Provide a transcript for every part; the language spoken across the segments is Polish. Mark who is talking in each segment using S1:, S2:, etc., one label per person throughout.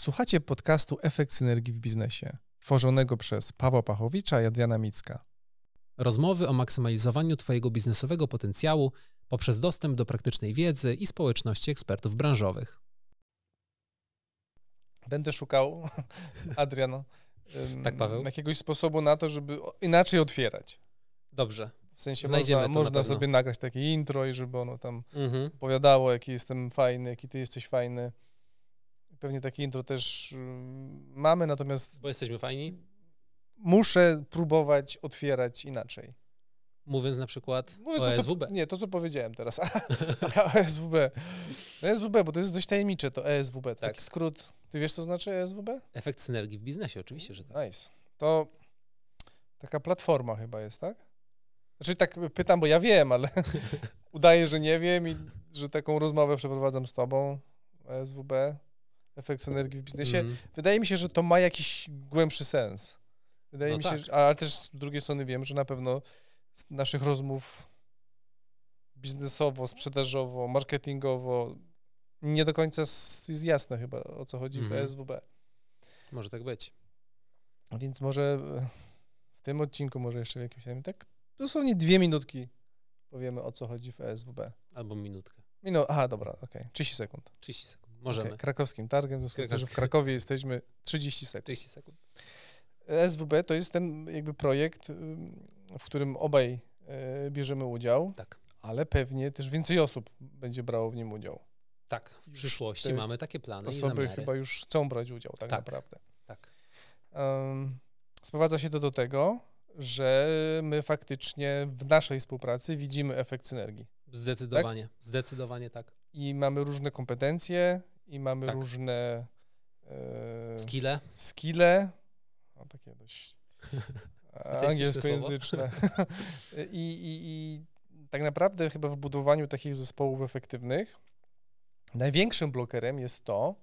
S1: Słuchacie podcastu Efekt Synergii w Biznesie, tworzonego przez Pawła Pachowicza i Adriana Micka.
S2: Rozmowy o maksymalizowaniu Twojego biznesowego potencjału poprzez dostęp do praktycznej wiedzy i społeczności ekspertów branżowych.
S1: Będę szukał, Adrian, ym,
S2: Tak, Paweł?
S1: jakiegoś sposobu na to, żeby inaczej otwierać.
S2: Dobrze.
S1: W sensie
S2: Znajdziemy
S1: można,
S2: to na
S1: można
S2: pewno.
S1: sobie nagrać takie intro i żeby ono tam
S2: Mhm.
S1: opowiadało, jaki jestem fajny, jaki ty jesteś fajny. Pewnie takie intro też ym, mamy, natomiast
S2: Bo jesteśmy fajni.
S1: muszę próbować otwierać inaczej.
S2: Mówiąc na przykład
S1: Mówiąc
S2: o
S1: to, co-
S2: SWB.
S1: Nie, to co powiedziałem teraz. A, ESWB. No ESWB, bo to jest dość tajemnicze, to ESWB. To
S2: Tak.
S1: Taki skrót. Ty wiesz, co znaczy ESWB?
S2: Efekt synergii w biznesie, oczywiście, że tak.
S1: Nice. To taka platforma chyba jest, tak? Znaczy tak pytam, bo ja wiem, ale udaję, że nie wiem i że taką rozmowę przeprowadzam z tobą. ESWB, efekt synergii w biznesie.
S2: Mhm.
S1: Wydaje mi się, że to ma jakiś głębszy sens. Wydaje
S2: No
S1: mi się,
S2: tak.
S1: że, ale też z drugiej strony wiem, że na pewno z naszych rozmów biznesowo, sprzedażowo, marketingowo nie do końca jest jasne chyba o co chodzi
S2: Mhm.
S1: w ESWB.
S2: Może tak być.
S1: Więc może e, w tym odcinku, może jeszcze w jakimś innym, tak dosłownie dwie minutki powiemy o co chodzi w ESWB.
S2: Albo minutkę.
S1: Minu, aha, dobra, okej, 30 sekund.
S2: 30 sekund. Możemy.
S1: Okay. Krakowskim targiem, w związku z tym, że w Krakowie jesteśmy 30 sekund.
S2: 30 sekund.
S1: SWB to jest ten jakby projekt, w którym obaj e, bierzemy udział,
S2: Tak.
S1: ale pewnie też więcej osób będzie brało w nim udział.
S2: Tak, w przyszłości
S1: te
S2: mamy takie plany i
S1: Osoby chyba już chcą brać udział tak,
S2: Tak.
S1: naprawdę.
S2: Tak.
S1: Um, sprowadza się to do tego, że my faktycznie w naszej współpracy widzimy efekt synergii.
S2: Zdecydowanie. Zdecydowanie tak.
S1: I mamy różne kompetencje, i mamy
S2: Tak.
S1: różne e,
S2: Skille.
S1: skille, o takie dość
S2: Specjalistyczne
S1: angielskojęzyczne. I, i, I tak naprawdę chyba w budowaniu takich zespołów efektywnych największym blokerem jest to,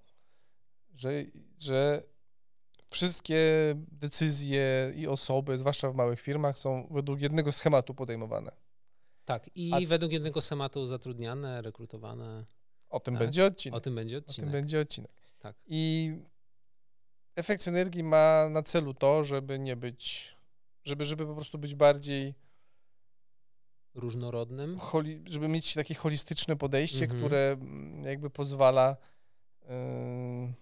S1: że, że wszystkie decyzje i osoby, zwłaszcza w małych firmach, są według jednego schematu podejmowane.
S2: Tak. I
S1: A-
S2: według jednego schematu zatrudniane, rekrutowane.
S1: O tym
S2: Tak.
S1: będzie odcinek.
S2: O tym będzie
S1: O tym
S2: odcinek.
S1: będzie odcinek.
S2: Tak.
S1: I efekt synergii ma na celu to, żeby nie być, żeby, żeby po prostu być bardziej,
S2: Różnorodnym.
S1: holi, żeby mieć takie holistyczne podejście,
S2: Mhm.
S1: które jakby pozwala ym,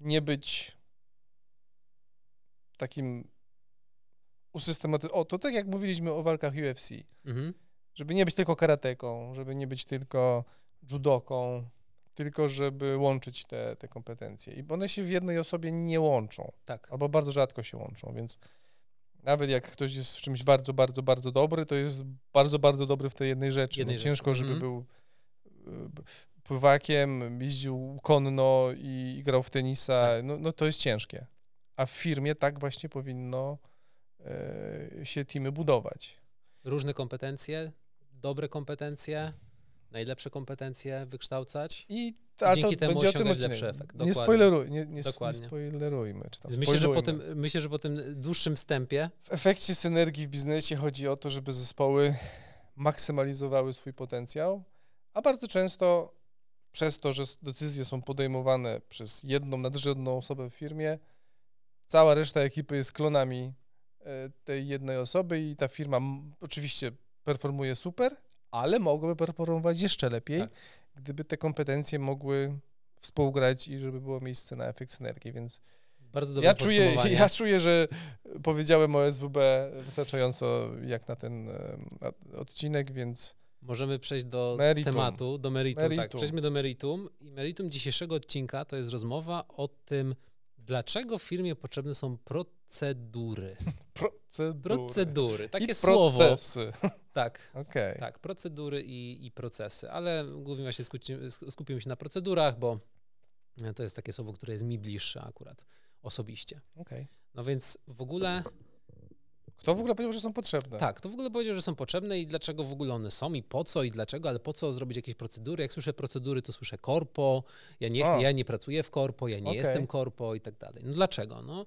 S1: nie być takim usystematyzowanym. O, to tak jak mówiliśmy o walkach UFC.
S2: Mhm.
S1: Żeby nie być tylko karateką, żeby nie być tylko judoką, tylko żeby łączyć te, te kompetencje. I one się w jednej osobie nie łączą,
S2: Tak.
S1: albo bardzo rzadko się łączą, więc nawet jak ktoś jest w czymś bardzo, bardzo, bardzo dobry, to jest bardzo, bardzo dobry w tej jednej rzeczy.
S2: Jednej
S1: no, ciężko, żeby
S2: mhm.
S1: był y, pływakiem, jeździł konno i, i grał w tenisa,
S2: Tak.
S1: no, no to jest ciężkie. A w firmie tak właśnie powinno e, się teamy budować.
S2: Różne kompetencje, dobre kompetencje, najlepsze kompetencje wykształcać.
S1: I a
S2: Dzięki temu osiągać lepszy efekt.
S1: Nie,
S2: Dokładnie.
S1: spoileruj, nie, nie, nie
S2: Dokładnie.
S1: spoilerujmy. Czy tam
S2: myślę, że po tym, myślę, że po tym dłuższym wstępie
S1: W efekcie synergii w biznesie chodzi o to, żeby zespoły maksymalizowały swój potencjał, a bardzo często przez to, że decyzje są podejmowane przez jedną, nadrzędną osobę w firmie, cała reszta ekipy jest klonami e, tej jednej osoby i ta firma oczywiście performuje super, ale mogłaby performować jeszcze lepiej,
S2: Tak.
S1: gdyby te kompetencje mogły współgrać i żeby było miejsce na efekt synergii, więc
S2: bardzo dobre
S1: ja czuję, ja czuję, że powiedziałem o SWB wystarczająco jak na ten odcinek, więc
S2: Możemy przejść do
S1: Meritum.
S2: tematu, do meritum. Tak,
S1: Meritum.
S2: przejdźmy do meritum. I meritum dzisiejszego odcinka to jest rozmowa o tym, dlaczego w firmie potrzebne są procedury.
S1: procedury.
S2: Procedury, takie
S1: I
S2: słowo.
S1: procesy.
S2: Tak,
S1: Okej.
S2: tak, procedury i, i procesy, ale głównie właśnie skuci- skupimy się na procedurach, bo to jest takie słowo, które jest mi bliższe akurat osobiście.
S1: okej.
S2: No więc w ogóle
S1: Kto w ogóle powiedział, że są potrzebne?
S2: Tak, to w ogóle powiedział, że są potrzebne i dlaczego w ogóle one są i po co i dlaczego, ale po co zrobić jakieś procedury? Jak słyszę procedury, to słyszę korpo, ja nie, ja nie pracuję w korpo, ja nie
S1: Okej.
S2: jestem korpo i tak dalej. No dlaczego? No,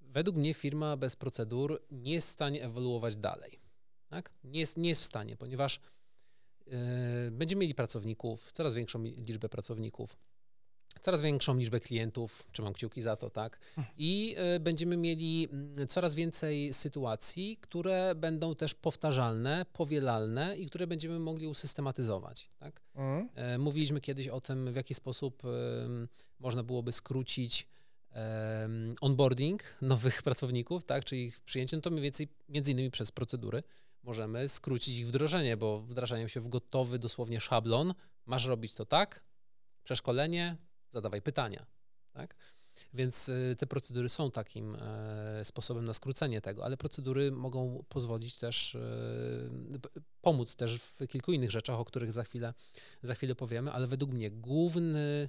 S2: według mnie firma bez procedur nie jest w stanie ewoluować dalej. Tak? Nie, jest, nie jest w stanie, ponieważ yy, będziemy mieli pracowników, coraz większą liczbę pracowników. Coraz większą liczbę klientów, trzymam kciuki za to, tak? I y, będziemy mieli mm, coraz więcej sytuacji, które będą też powtarzalne, powielalne i które będziemy mogli usystematyzować, tak?
S1: Mhm.
S2: E, Mówiliśmy kiedyś o tym, w jaki sposób można byłoby skrócić onboarding nowych pracowników, tak, czyli ich przyjęcie, no to mniej więcej między innymi przez procedury możemy skrócić ich wdrożenie, bo wdrażają się w gotowy dosłownie szablon. Masz robić to tak, przeszkolenie, zadawaj pytania, tak? Więc y, te procedury są takim e, sposobem na skrócenie tego, ale procedury mogą pozwolić też, p- pomóc też w kilku innych rzeczach, o których za chwilę, za chwilę powiemy, ale według mnie główny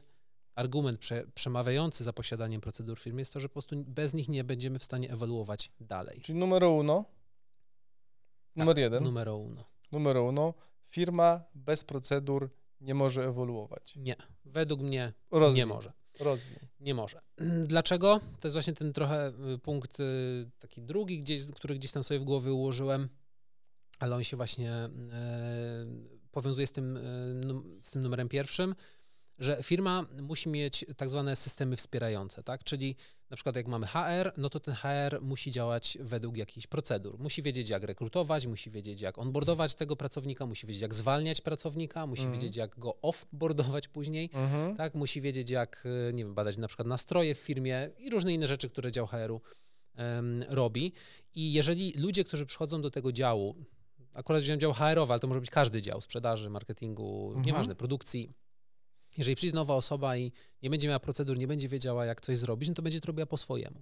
S2: argument prze, przemawiający za posiadaniem procedur w firmie jest to, że po prostu bez nich nie będziemy w stanie ewoluować dalej.
S1: Czyli numero uno, numer
S2: Tak,
S1: jeden,
S2: Numero uno.
S1: numero uno, firma bez procedur nie może ewoluować.
S2: Nie. Według mnie
S1: Rozwój,
S2: nie może.
S1: Rozwój.
S2: Nie może. Dlaczego? To jest właśnie ten trochę y, punkt y, taki drugi, gdzieś, który gdzieś tam sobie w głowie ułożyłem, ale on się właśnie e, powiązuje z tym, z tym numerem pierwszym, że firma musi mieć tak zwane systemy wspierające, tak? Czyli na przykład jak mamy HR, no to ten HR musi działać według jakichś procedur. Musi wiedzieć, jak rekrutować, musi wiedzieć, jak onboardować tego pracownika, musi wiedzieć, jak zwalniać pracownika, musi
S1: Mhm.
S2: wiedzieć, jak go offboardować później
S1: Mhm.
S2: tak? Musi wiedzieć, jak, y, nie wiem, badać na przykład nastroje w firmie i różne inne rzeczy, które dział HR-u em, robi. I jeżeli ludzie, którzy przychodzą do tego działu, akurat wziąłem dział HR-owy, ale to może być każdy dział, sprzedaży, marketingu,
S1: Mhm.
S2: nieważne, produkcji. Jeżeli przyjdzie nowa osoba i nie będzie miała procedur, nie będzie wiedziała, jak coś zrobić, no to będzie to robiła po swojemu.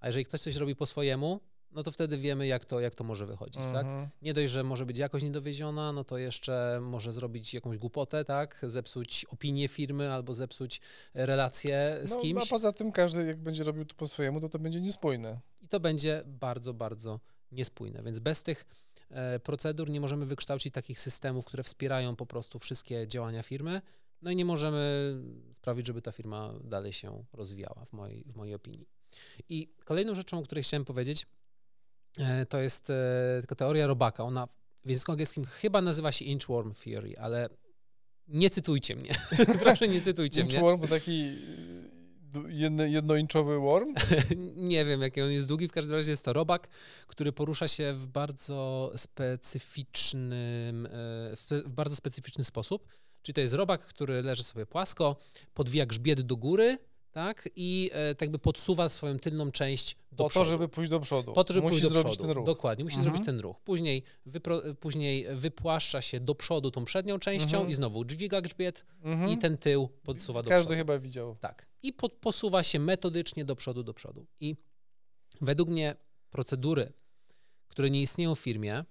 S2: A jeżeli ktoś coś robi po swojemu, no to wtedy wiemy, jak to, jak to może wychodzić, tak?
S1: Mhm.
S2: Nie dość, że może być jakoś niedowieziona, no to jeszcze może zrobić jakąś głupotę, tak? Zepsuć opinię firmy albo zepsuć relacje z
S1: No,
S2: kimś.
S1: a poza tym każdy jak będzie robił to po swojemu, to to będzie niespójne.
S2: I to będzie bardzo, bardzo niespójne. Więc bez tych e, procedur nie możemy wykształcić takich systemów, które wspierają po prostu wszystkie działania firmy. No i nie możemy sprawić, żeby ta firma dalej się rozwijała, w mojej, w mojej opinii. I kolejną rzeczą, o której chciałem powiedzieć, e, to jest e, teoria Robaka. Ona w języku angielskim chyba nazywa się Inchworm Theory, ale nie cytujcie mnie. Proszę, nie cytujcie mnie.
S1: Inchworm to taki jedno, jednoinczowy worm.
S2: Nie wiem, jaki on jest długi. W każdym razie jest to robak, który porusza się w bardzo specyficznym, e, w spe- w bardzo specyficzny sposób. Czyli to jest robak, który leży sobie płasko, podwija grzbiet do góry, tak, i e, tak by podsuwa swoją tylną część do
S1: Po
S2: przodu.
S1: to, żeby pójść do przodu.
S2: Po to, żeby
S1: Musi
S2: pójść do
S1: zrobić
S2: przodu.
S1: ten ruch.
S2: Dokładnie, musi
S1: Mhm.
S2: zrobić ten ruch. Później, wypro, później wypłaszcza się do przodu tą przednią częścią
S1: Mhm.
S2: i znowu dźwiga grzbiet
S1: Mhm.
S2: i ten tył podsuwa do
S1: Każdy
S2: przodu.
S1: chyba widział.
S2: Tak. I pod, posuwa się metodycznie do przodu, do przodu. I według mnie procedury, które nie istnieją w firmie,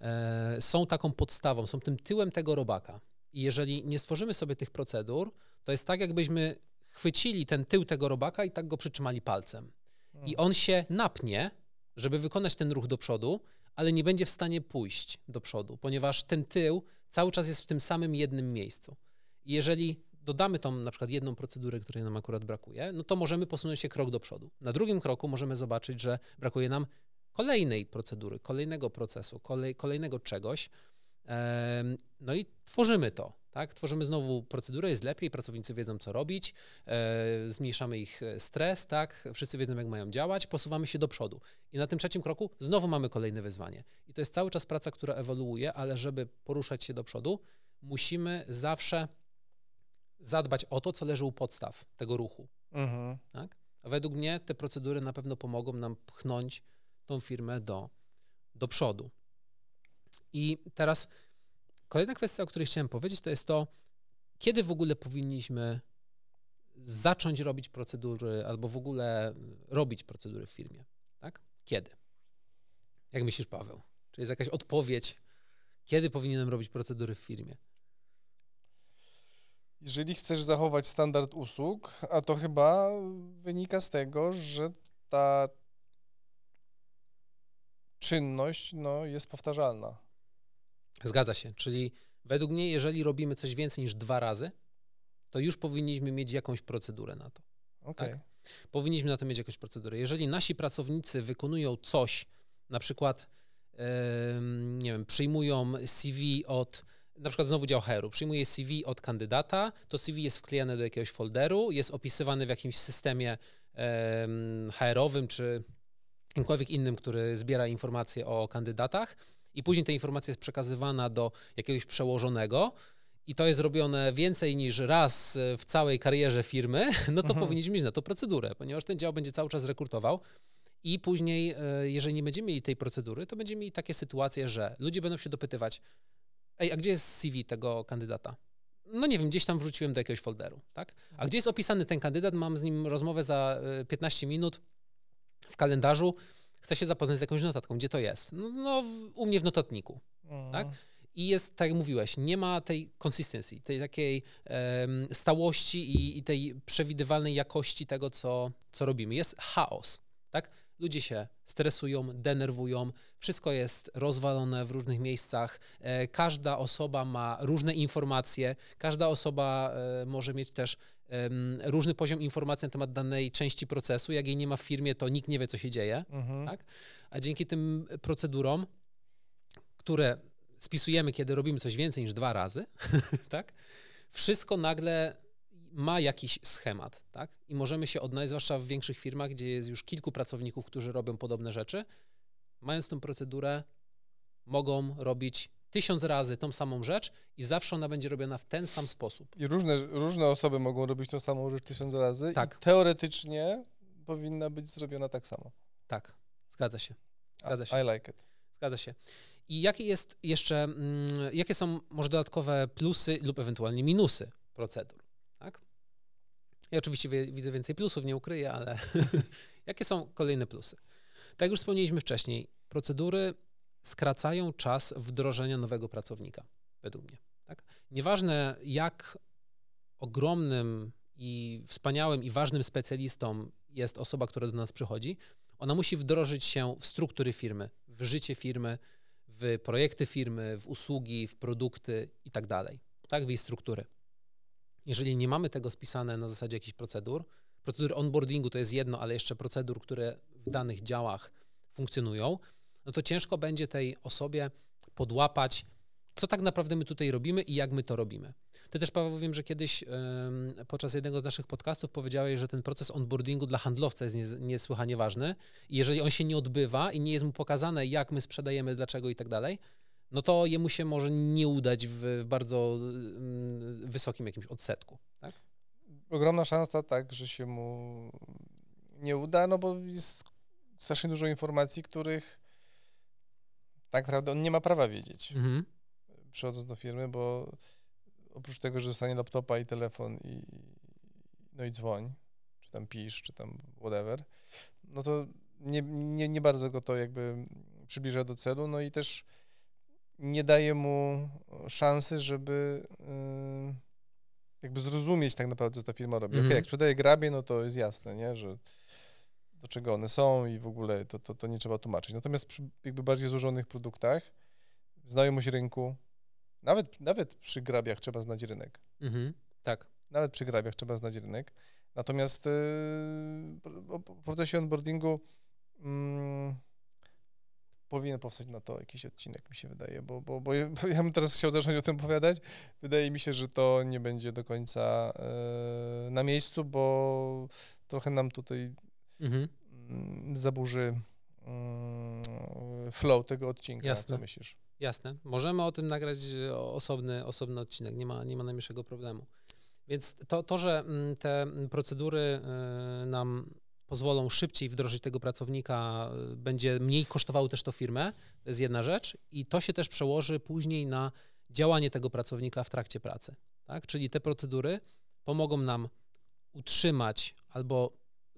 S2: e, są taką podstawą, są tym tyłem tego robaka. I jeżeli nie stworzymy sobie tych procedur, to jest tak, jakbyśmy chwycili ten tył tego robaka i tak go przytrzymali palcem. I on się napnie, żeby wykonać ten ruch do przodu, ale nie będzie w stanie pójść do przodu, ponieważ ten tył cały czas jest w tym samym jednym miejscu. I jeżeli dodamy tą na przykład jedną procedurę, której nam akurat brakuje, no to możemy posunąć się krok do przodu. Na drugim kroku możemy zobaczyć, że brakuje nam kolejnej procedury, kolejnego procesu, kolej, kolejnego czegoś. No i tworzymy to, tak? Tworzymy znowu procedurę, jest lepiej, pracownicy wiedzą, co robić, e, zmniejszamy ich e, stres, tak? Wszyscy wiedzą, jak mają działać, posuwamy się do przodu. I na tym trzecim kroku znowu mamy kolejne wyzwanie. I to jest cały czas praca, która ewoluuje, ale żeby poruszać się do przodu, musimy zawsze zadbać o to, co leży u podstaw tego ruchu.
S1: Mhm.
S2: Tak? A według mnie te procedury na pewno pomogą nam pchnąć tą firmę do, do przodu. I teraz kolejna kwestia, o której chciałem powiedzieć, to jest to, kiedy w ogóle powinniśmy zacząć robić procedury albo w ogóle robić procedury w firmie. Tak? Kiedy? Jak myślisz, Paweł? Czy jest jakaś odpowiedź, kiedy powinienem robić procedury w firmie?
S1: Jeżeli chcesz zachować standard usług, a to chyba wynika z tego, że ta czynność no, jest powtarzalna.
S2: Zgadza się. Czyli według mnie, jeżeli robimy coś więcej niż dwa razy, to już powinniśmy mieć jakąś procedurę na to.
S1: Okej.
S2: Tak. Powinniśmy na to mieć jakąś procedurę. Jeżeli nasi pracownicy wykonują coś, na przykład, nie wiem, przyjmują CV od na przykład znowu dział HR-u, przyjmuje CV od kandydata, to CV jest wklejane do jakiegoś folderu, jest opisywany w jakimś systemie um, HR-owym czy jakimkolwiek innym, który zbiera informacje o kandydatach i później ta informacja jest przekazywana do jakiegoś przełożonego, i to jest robione więcej niż raz w całej karierze firmy, no to mhm. powinniśmy mieć na to procedurę, ponieważ ten dział będzie cały czas rekrutował. I później, e, jeżeli nie będziemy mieli tej procedury, to będziemy mieli takie sytuacje, że ludzie będą się dopytywać, ej, a gdzie jest CV tego kandydata? No nie wiem, gdzieś tam wrzuciłem do jakiegoś folderu, tak? A gdzie jest opisany ten kandydat? Mam z nim rozmowę za 15 e, minut w kalendarzu. Chcę się zapoznać z jakąś notatką, gdzie to jest? No, no u mnie w notatniku, mhm. tak? I jest, tak jak mówiłeś, nie ma tej konsystencji, tej takiej um, stałości i, i, tej przewidywalnej jakości tego, co, co robimy. Jest chaos, tak? Ludzie się stresują, denerwują, wszystko jest rozwalone w różnych miejscach, e, każda osoba ma różne informacje, każda osoba e, może mieć też różny poziom informacji na temat danej części procesu. Jak jej nie ma w firmie, to nikt nie wie, co się dzieje. Mhm. Tak? A dzięki tym procedurom, które spisujemy, kiedy robimy coś więcej niż dwa razy, tak? Wszystko nagle ma jakiś schemat, tak? I możemy się odnaleźć, zwłaszcza w większych firmach, gdzie jest już kilku pracowników, którzy robią podobne rzeczy. Mając tą procedurę, mogą robić tysiąc razy tą samą rzecz i zawsze ona będzie robiona w ten sam sposób.
S1: I różne, różne osoby mogą robić tą samą rzecz tysiąc razy
S2: tak.
S1: i teoretycznie powinna być zrobiona tak samo.
S2: Tak, zgadza się. Zgadza się.
S1: I like it.
S2: Zgadza się. I jakie jest jeszcze, mm, jakie są może dodatkowe plusy lub ewentualnie minusy procedur? Tak? Ja oczywiście widzę więcej plusów, nie ukryję, ale jakie są kolejne plusy? Tak jak już wspomnieliśmy wcześniej, procedury skracają czas wdrożenia nowego pracownika, według mnie. Tak? Nieważne, jak ogromnym i wspaniałym i ważnym specjalistą jest osoba, która do nas przychodzi, ona musi wdrożyć się w struktury firmy, w życie firmy, w projekty firmy, w usługi, w produkty i tak dalej, tak, w jej struktury. Jeżeli nie mamy tego spisane na zasadzie jakichś procedur, procedur onboardingu to jest jedno, ale jeszcze procedur, które w danych działach funkcjonują, no to ciężko będzie tej osobie podłapać, co tak naprawdę my tutaj robimy i jak my to robimy. Ty też, Paweł, wiem, że kiedyś podczas jednego z naszych podcastów powiedziałeś, że ten proces onboardingu dla handlowca jest niesłychanie ważny i jeżeli on się nie odbywa i nie jest mu pokazane, jak my sprzedajemy, dlaczego i tak dalej, no to jemu się może nie udać w bardzo wysokim jakimś odsetku. Tak?
S1: Ogromna szansa, tak, że się mu nie uda, no bo jest strasznie dużo informacji, których tak naprawdę on nie ma prawa wiedzieć. Mhm. Przychodząc do firmy, bo oprócz tego, że dostanie laptopa i telefon i no i dzwoń, czy tam pisz, czy tam whatever, no to nie, nie, nie bardzo go to jakby przybliża do celu, no i też nie daje mu szansy, żeby yy, jakby zrozumieć tak naprawdę, co ta firma robi. Mhm. Okay, jak sprzedaje grabie, no to jest jasne, nie, że do czego one są i w ogóle to, to, to nie trzeba tłumaczyć. Natomiast przy jakby bardziej złożonych produktach, znajomość rynku, nawet, nawet przy grabiach trzeba znać rynek. Mhm,
S2: tak.
S1: Nawet przy grabiach trzeba znać rynek. Natomiast yy, w procesie onboardingu yy, powinien powstać na to jakiś odcinek, mi się wydaje, bo, bo, bo ja, bo ja bym teraz chciał zacząć o tym opowiadać. Wydaje mi się, że to nie będzie do końca yy, na miejscu, bo trochę nam tutaj mhm. Mm, zaburzy mm, flow tego odcinka. Jasne. Co myślisz?
S2: Jasne. Możemy o tym nagrać e, osobny, osobny odcinek, nie ma, nie ma najmniejszego problemu. Więc to, to, że mm, te procedury e, nam pozwolą szybciej wdrożyć tego pracownika, e, będzie mniej kosztowało też to firmę, to jest jedna rzecz i to się też przełoży później na działanie tego pracownika w trakcie pracy. Tak? Czyli te procedury pomogą nam utrzymać albo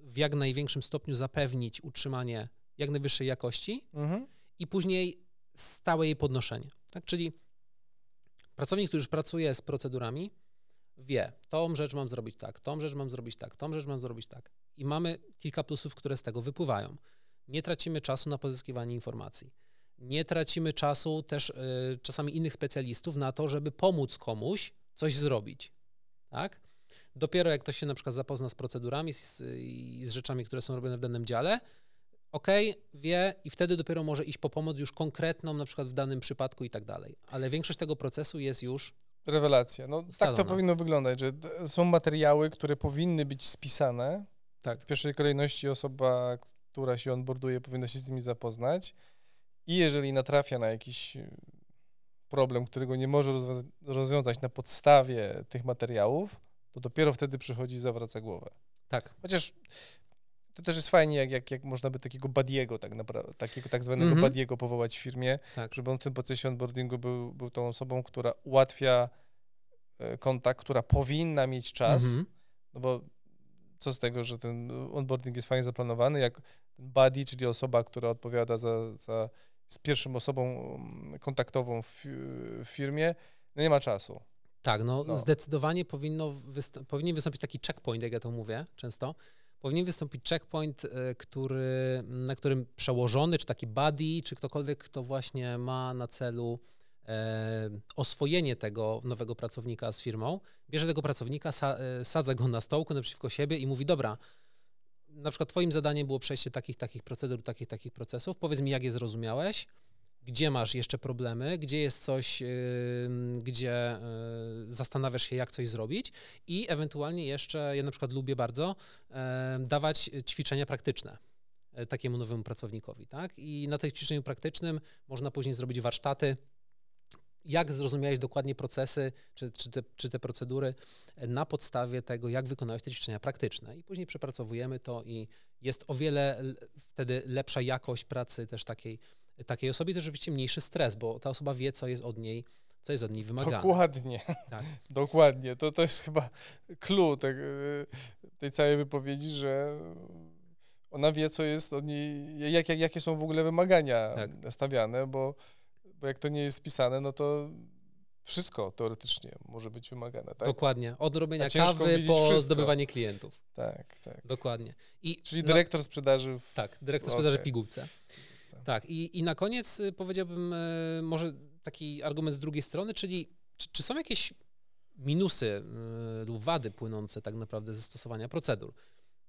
S2: w jak największym stopniu zapewnić utrzymanie jak najwyższej jakości mhm. i później stałe jej podnoszenie. Tak? Czyli pracownik, który już pracuje z procedurami, wie, tą rzecz mam zrobić tak, tą rzecz mam zrobić tak, tą rzecz mam zrobić tak. I mamy kilka plusów, które z tego wypływają. Nie tracimy czasu na pozyskiwanie informacji. Nie tracimy czasu też y, czasami innych specjalistów na to, żeby pomóc komuś coś zrobić. Tak? Dopiero jak ktoś się na przykład zapozna z procedurami i z, z rzeczami, które są robione w danym dziale, ok, wie i wtedy dopiero może iść po pomoc już konkretną, na przykład w danym przypadku i tak dalej. Ale większość tego procesu jest już
S1: Rewelacja. No, tak to powinno wyglądać, że są materiały, które powinny być spisane.
S2: tak.
S1: W pierwszej kolejności osoba, która się onboarduje, powinna się z nimi zapoznać. I jeżeli natrafia na jakiś y, problem, którego nie może rozwiąza- rozwiązać na podstawie tych materiałów, to dopiero wtedy przychodzi i zawraca głowę.
S2: Tak.
S1: Chociaż to też jest fajnie, jak, jak, jak można by takiego badiego, tak naprawdę, takiego tak zwanego
S2: Mhm.
S1: badiego powołać w firmie,
S2: Tak.
S1: żeby on w tym procesie onboardingu był, był tą osobą, która ułatwia e, kontakt, która powinna mieć czas,
S2: Mhm.
S1: no bo co z tego, że ten onboarding jest fajnie zaplanowany, jak buddy, czyli osoba, która odpowiada za, za z pierwszą osobą mm, kontaktową w, w firmie, no nie ma czasu.
S2: Tak, no,
S1: No.
S2: zdecydowanie powinno powinien wystąpić taki checkpoint, jak ja to mówię często. Powinien wystąpić checkpoint, y, który, na którym przełożony, czy taki buddy, czy ktokolwiek, kto właśnie ma na celu e, oswojenie tego nowego pracownika z firmą, bierze tego pracownika, sa, e, sadza go na stołku naprzeciwko siebie i mówi, dobra, na przykład twoim zadaniem było przejście takich, takich procedur, takich, takich procesów, powiedz mi, jak je zrozumiałeś, gdzie masz jeszcze problemy, gdzie jest coś, ym, gdzie y, zastanawiasz się, jak coś zrobić i ewentualnie jeszcze, ja na przykład lubię bardzo, dawać ćwiczenia praktyczne e, takiemu nowemu pracownikowi, tak? I na tym ćwiczeniu praktycznym można później zrobić warsztaty, jak zrozumiałeś dokładnie procesy, czy, czy, te, czy te procedury e, na podstawie tego, jak wykonałeś te ćwiczenia praktyczne. I później przepracowujemy to i jest o wiele wtedy lepsza jakość pracy też takiej, takiej osobie, też oczywiście mniejszy stres, bo ta osoba wie, co jest od niej, co jest od niej wymagane.
S1: Dokładnie.
S2: Tak.
S1: Dokładnie. To, to jest chyba clue tej, tej całej wypowiedzi, że ona wie, co jest od niej, jak, jak, jakie są w ogóle wymagania
S2: Tak.
S1: stawiane, bo, bo jak to nie jest spisane, no to wszystko teoretycznie może być wymagane, tak?
S2: Dokładnie. Od robienia kawy po
S1: wszystko.
S2: zdobywanie klientów.
S1: Tak, tak.
S2: Dokładnie. I
S1: Czyli
S2: no-
S1: dyrektor sprzedaży w,
S2: Tak, dyrektor sprzedaży w pigułce.
S1: Co?
S2: Tak, i, i na koniec y, powiedziałbym y, może taki argument z drugiej strony, czyli czy, czy są jakieś minusy y, lub wady płynące tak naprawdę ze stosowania procedur?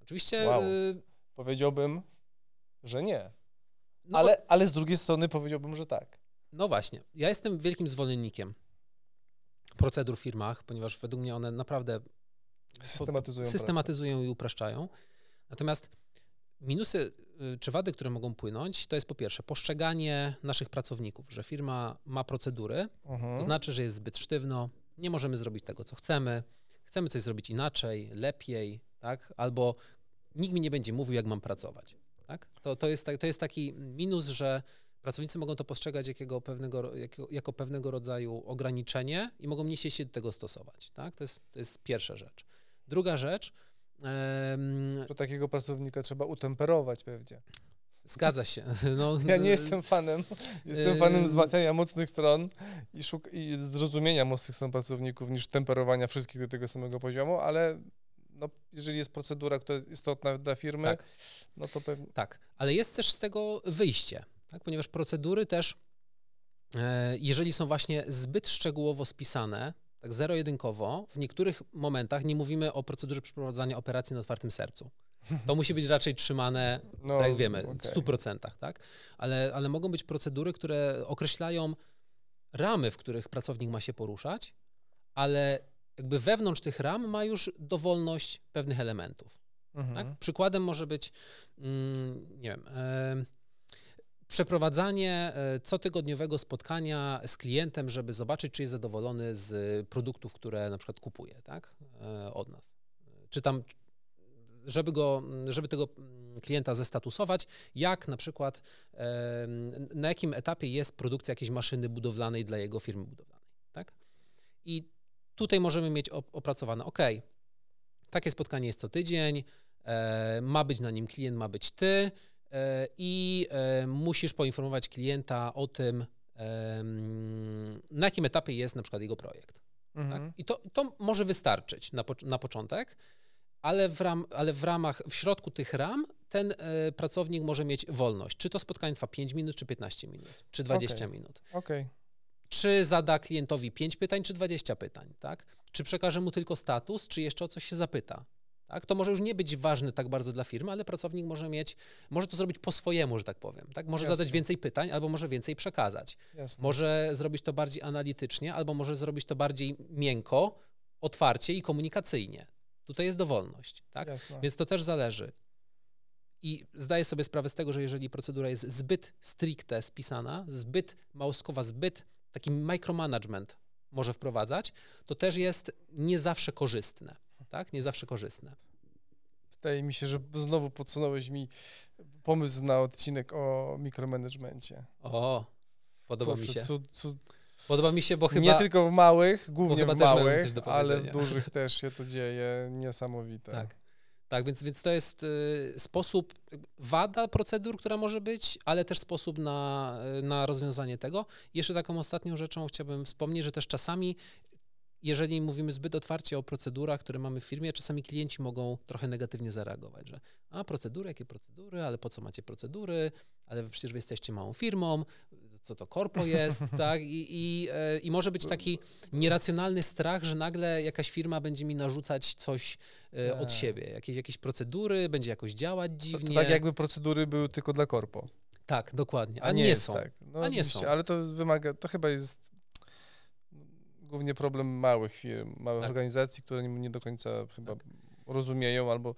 S2: Oczywiście,
S1: Wow. Powiedziałbym, że nie.
S2: no,
S1: ale, ale z drugiej strony powiedziałbym, że tak.
S2: no właśnie, ja jestem wielkim zwolennikiem procedur w firmach, ponieważ według mnie one naprawdę
S1: Systematyzują
S2: systematyzują i upraszczają. Natomiast minusy czy wady, które mogą płynąć, to jest po pierwsze postrzeganie naszych pracowników, że firma ma procedury,
S1: Mhm.
S2: to znaczy, że jest zbyt sztywno, nie możemy zrobić tego, co chcemy, chcemy coś zrobić inaczej, lepiej, tak? Albo nikt mi nie będzie mówił, jak mam pracować, tak? To, to, jest, to jest taki minus, że pracownicy mogą to postrzegać jakiego pewnego, jakiego, jako pewnego rodzaju ograniczenie i mogą nie się do tego stosować, tak? To jest, to jest pierwsza rzecz. Druga rzecz,
S1: To takiego pracownika trzeba utemperować pewnie.
S2: zgadza się. No,
S1: Ja nie jestem fanem. Jestem fanem wzmacniania mocnych stron i, szuk- i zrozumienia mocnych stron pracowników niż temperowania wszystkich do tego samego poziomu, ale no, jeżeli jest procedura, która jest istotna dla firmy,
S2: Tak.
S1: no to pewnie.
S2: Tak, ale jest też z tego wyjście, tak? ponieważ procedury też, e, jeżeli są właśnie zbyt szczegółowo spisane, tak zero-jedynkowo, w niektórych momentach nie mówimy o procedurze przeprowadzania operacji na otwartym sercu. To musi być raczej trzymane,
S1: No,
S2: tak jak wiemy, w
S1: okej.
S2: 100%, tak? Ale, ale mogą być procedury, które określają ramy, w których pracownik ma się poruszać, ale jakby wewnątrz tych ram ma już dowolność pewnych elementów.
S1: Mhm.
S2: Tak? Przykładem może być, mm, nie wiem, e, przeprowadzanie e, cotygodniowego spotkania z klientem, żeby zobaczyć, czy jest zadowolony z produktów, które na przykład kupuje tak? e, od nas. Czy tam, żeby, go, żeby tego klienta zestatusować, jak na przykład, na jakim etapie jest produkcja jakiejś maszyny budowlanej dla jego firmy budowlanej. Tak? I tutaj możemy mieć op- opracowane, ok, takie spotkanie jest co tydzień, e, ma być na nim klient, ma być ty i e, musisz poinformować klienta o tym, na jakim etapie jest na przykład jego projekt.
S1: Mhm.
S2: Tak? I to, to może wystarczyć na, na początek, ale w, ram, ale w ramach, w środku tych ram ten e, pracownik może mieć wolność. Czy to spotkanie trwa 5 minut, czy 15 minut, czy 20
S1: Okej.
S2: minut.
S1: Okej.
S2: Czy zada klientowi 5 pytań, czy 20 pytań, tak? Czy przekaże mu tylko status, czy jeszcze o coś się zapyta? Tak? To może już nie być ważne tak bardzo dla firmy, ale pracownik może mieć, może to zrobić po swojemu, że tak powiem. Tak? Może
S1: Jasne.
S2: zadać więcej pytań, albo może więcej przekazać.
S1: Jasne.
S2: Może zrobić to bardziej analitycznie, albo może zrobić to bardziej miękko, otwarcie i komunikacyjnie. Tutaj jest dowolność. Tak?
S1: Jasne.
S2: Więc to też zależy. I zdaję sobie sprawę z tego, że jeżeli procedura jest zbyt stricte spisana, zbyt małostkowa, zbyt taki micromanagement może wprowadzać, to też jest nie zawsze korzystne. Tak? Nie zawsze korzystne.
S1: Wydaje mi się, że znowu podsunąłeś mi pomysł na odcinek o mikromanagemencie.
S2: O, podoba mi się.
S1: Cud, cud,
S2: Podoba mi się, bo chyba...
S1: Nie tylko w małych, głównie w małych, ale w dużych też się to dzieje. Niesamowite.
S2: Tak. Tak, więc, więc to jest y, sposób, wada procedur, która może być, ale też sposób na, y, na rozwiązanie tego. I jeszcze taką ostatnią rzeczą chciałbym wspomnieć, że też czasami, jeżeli mówimy zbyt otwarcie o procedurach, które mamy w firmie, czasami klienci mogą trochę negatywnie zareagować, że a procedury, jakie procedury, ale po co macie procedury, ale wy przecież wy jesteście małą firmą, co to korpo jest, tak? I, i, e, I może być taki nieracjonalny strach, że nagle jakaś firma będzie mi narzucać coś e, od
S1: Tak.
S2: siebie, jakieś, jakieś procedury, będzie jakoś działać
S1: To,
S2: dziwnie.
S1: to tak jakby procedury były tylko dla korpo.
S2: Tak, dokładnie. A,
S1: A,
S2: nie,
S1: jest
S2: są.
S1: tak. No,
S2: A nie są.
S1: Ale to wymaga, to chyba jest głównie problem małych firm, małych
S2: Tak.
S1: organizacji, które nie, do końca chyba rozumieją albo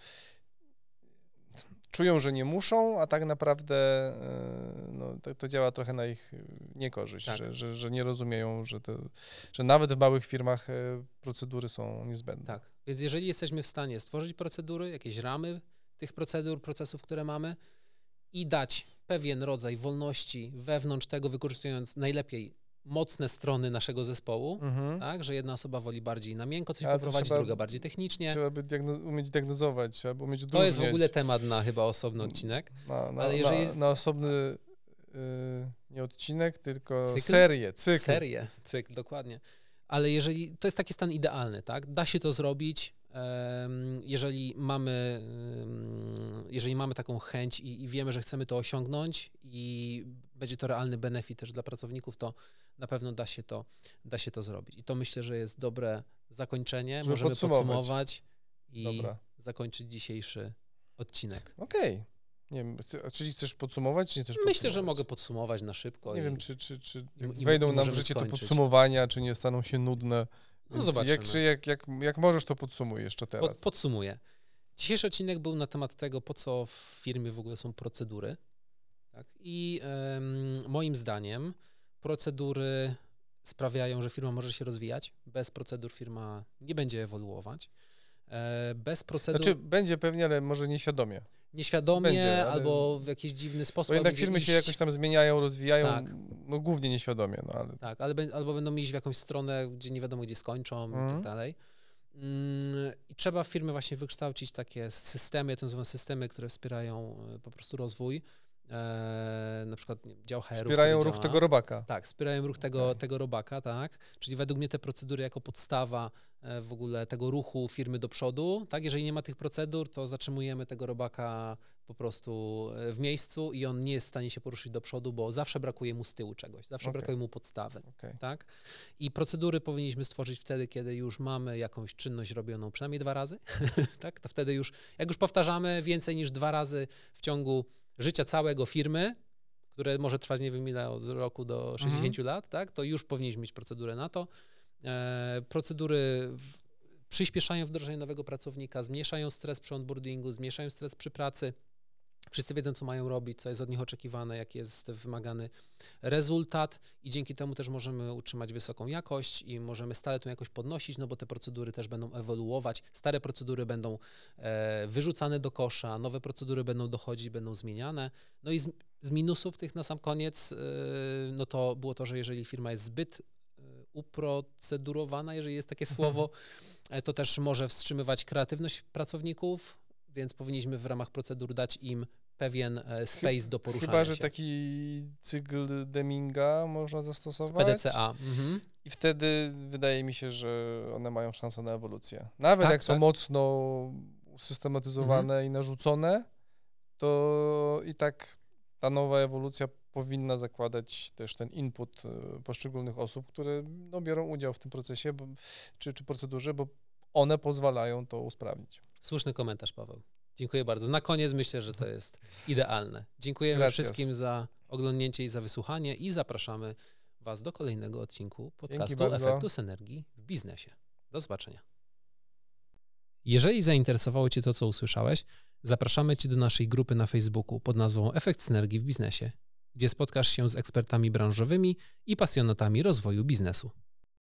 S1: czują, że nie muszą, a tak naprawdę e, no, to, to działa trochę na ich e, niekorzyść,
S2: Tak.
S1: że, że, że nie rozumieją, że, to, że nawet w małych firmach e, procedury są niezbędne.
S2: Tak. Więc jeżeli jesteśmy w stanie stworzyć procedury, jakieś ramy tych procedur, procesów, które mamy i dać pewien rodzaj wolności wewnątrz tego, wykorzystując najlepiej mocne strony naszego zespołu,
S1: Mhm.
S2: tak, że jedna osoba woli bardziej na miękko coś
S1: Ale
S2: poprowadzić,
S1: trzeba-
S2: druga bardziej technicznie.
S1: Trzeba by diagno- umieć diagnozować, trzeba by umieć
S2: To jest w
S1: odróżniać.
S2: ogóle temat na chyba osobny odcinek.
S1: Na, na,
S2: Ale jeżeli
S1: na,
S2: jest-
S1: na osobny y, nie odcinek, tylko
S2: Cykl?
S1: serię, cykl.
S2: Serię, cykl, dokładnie. Ale jeżeli, to jest taki stan idealny, tak? Da się to zrobić, jeżeli mamy, jeżeli mamy taką chęć i, i wiemy, że chcemy to osiągnąć i będzie to realny benefit też dla pracowników, to na pewno da się to, da się to zrobić. I to myślę, że jest dobre zakończenie.
S1: Żeby
S2: Możemy
S1: podsumować.
S2: podsumować i
S1: Dobra.
S2: zakończyć dzisiejszy odcinek.
S1: Okej. Nie wiem, czyli chcesz podsumować, czy nie chcesz
S2: Myślę, że mogę podsumować na szybko.
S1: Nie
S2: i-
S1: wiem, czy, czy, czy
S2: i-
S1: wejdą
S2: i
S1: nam w życie te
S2: skończyć.
S1: podsumowania, czy nie staną się nudne.
S2: No zobaczymy.
S1: Jak, czy jak, jak, jak możesz, to podsumuj jeszcze
S2: Pod,
S1: teraz.
S2: podsumuję. Dzisiejszy odcinek był na temat tego, po co w firmie w ogóle są procedury. Tak? I moim zdaniem procedury sprawiają, że firma może się rozwijać. Bez procedur firma nie będzie ewoluować. E, bez procedur
S1: Znaczy, będzie pewnie, ale może nieświadomie.
S2: nieświadomie
S1: będzie, ale-
S2: albo w jakiś dziwny sposób.
S1: Bo jednak firmy
S2: iść,
S1: się jakoś tam zmieniają, rozwijają,
S2: Tak.
S1: no głównie nieświadomie, no ale
S2: Tak, ale, albo będą iść w jakąś stronę, gdzie nie wiadomo, gdzie skończą i
S1: Mhm.
S2: tak dalej. Mm, I trzeba w firmie właśnie wykształcić takie systemy, ja to nazywam systemy, które wspierają e, po prostu rozwój. E, na przykład wiem, dział HR.
S1: wspierają ruch tego robaka.
S2: Tak, wspierają ruch tego,
S1: Okej.
S2: tego robaka, tak. Czyli według mnie te procedury jako podstawa e, w ogóle tego ruchu firmy do przodu, tak. Jeżeli nie ma tych procedur, to zatrzymujemy tego robaka po prostu e, w miejscu i on nie jest w stanie się poruszyć do przodu, bo zawsze brakuje mu z tyłu czegoś, zawsze
S1: Okej.
S2: brakuje mu podstawy
S1: Okej.
S2: tak? I procedury powinniśmy stworzyć wtedy, kiedy już mamy jakąś czynność robioną przynajmniej dwa razy, tak? To wtedy już, jak już powtarzamy więcej niż dwa razy w ciągu życia całego firmy, które może trwać, nie wiem ile, od roku do 60 lat, tak? To już powinniśmy mieć procedurę na to. E, procedury w, przyspieszają wdrożenie nowego pracownika, zmniejszają stres przy onboardingu, zmniejszają stres przy pracy. Wszyscy wiedzą, co mają robić, co jest od nich oczekiwane, jaki jest wymagany rezultat i dzięki temu też możemy utrzymać wysoką jakość i możemy stale tą jakość podnosić, no bo te procedury też będą ewoluować. Stare procedury będą e, wyrzucane do kosza, nowe procedury będą dochodzić, będą zmieniane. No i z, z minusów tych na sam koniec, e, no to było to, że jeżeli firma jest zbyt e, uprocedurowana, jeżeli jest takie słowo, e, to też może wstrzymywać kreatywność pracowników, więc powinniśmy w ramach procedur dać im pewien e, space do poruszania
S1: Chyba, że
S2: się.
S1: taki cykl Deminga można zastosować.
S2: PDCA. Mhm.
S1: I wtedy wydaje mi się, że one mają szansę na ewolucję. Nawet
S2: Tak,
S1: jak są
S2: tak.
S1: mocno usystematyzowane
S2: Mhm.
S1: i narzucone, to i tak ta nowa ewolucja powinna zakładać też ten input e, poszczególnych osób, które no, biorą udział w tym procesie bo, czy, czy procedurze, bo one pozwalają to usprawnić.
S2: Słuszny komentarz, Paweł. Dziękuję bardzo. Na koniec myślę, że to jest idealne. Dziękujemy
S1: Gracias.
S2: wszystkim za oglądnięcie i za wysłuchanie i zapraszamy Was do kolejnego odcinku podcastu. Efektu Synergii w biznesie. Do zobaczenia. Jeżeli zainteresowało Cię to, co usłyszałeś, zapraszamy Cię do naszej grupy na Facebooku pod nazwą Efekt Synergii w biznesie, gdzie spotkasz się z ekspertami branżowymi i pasjonatami rozwoju biznesu.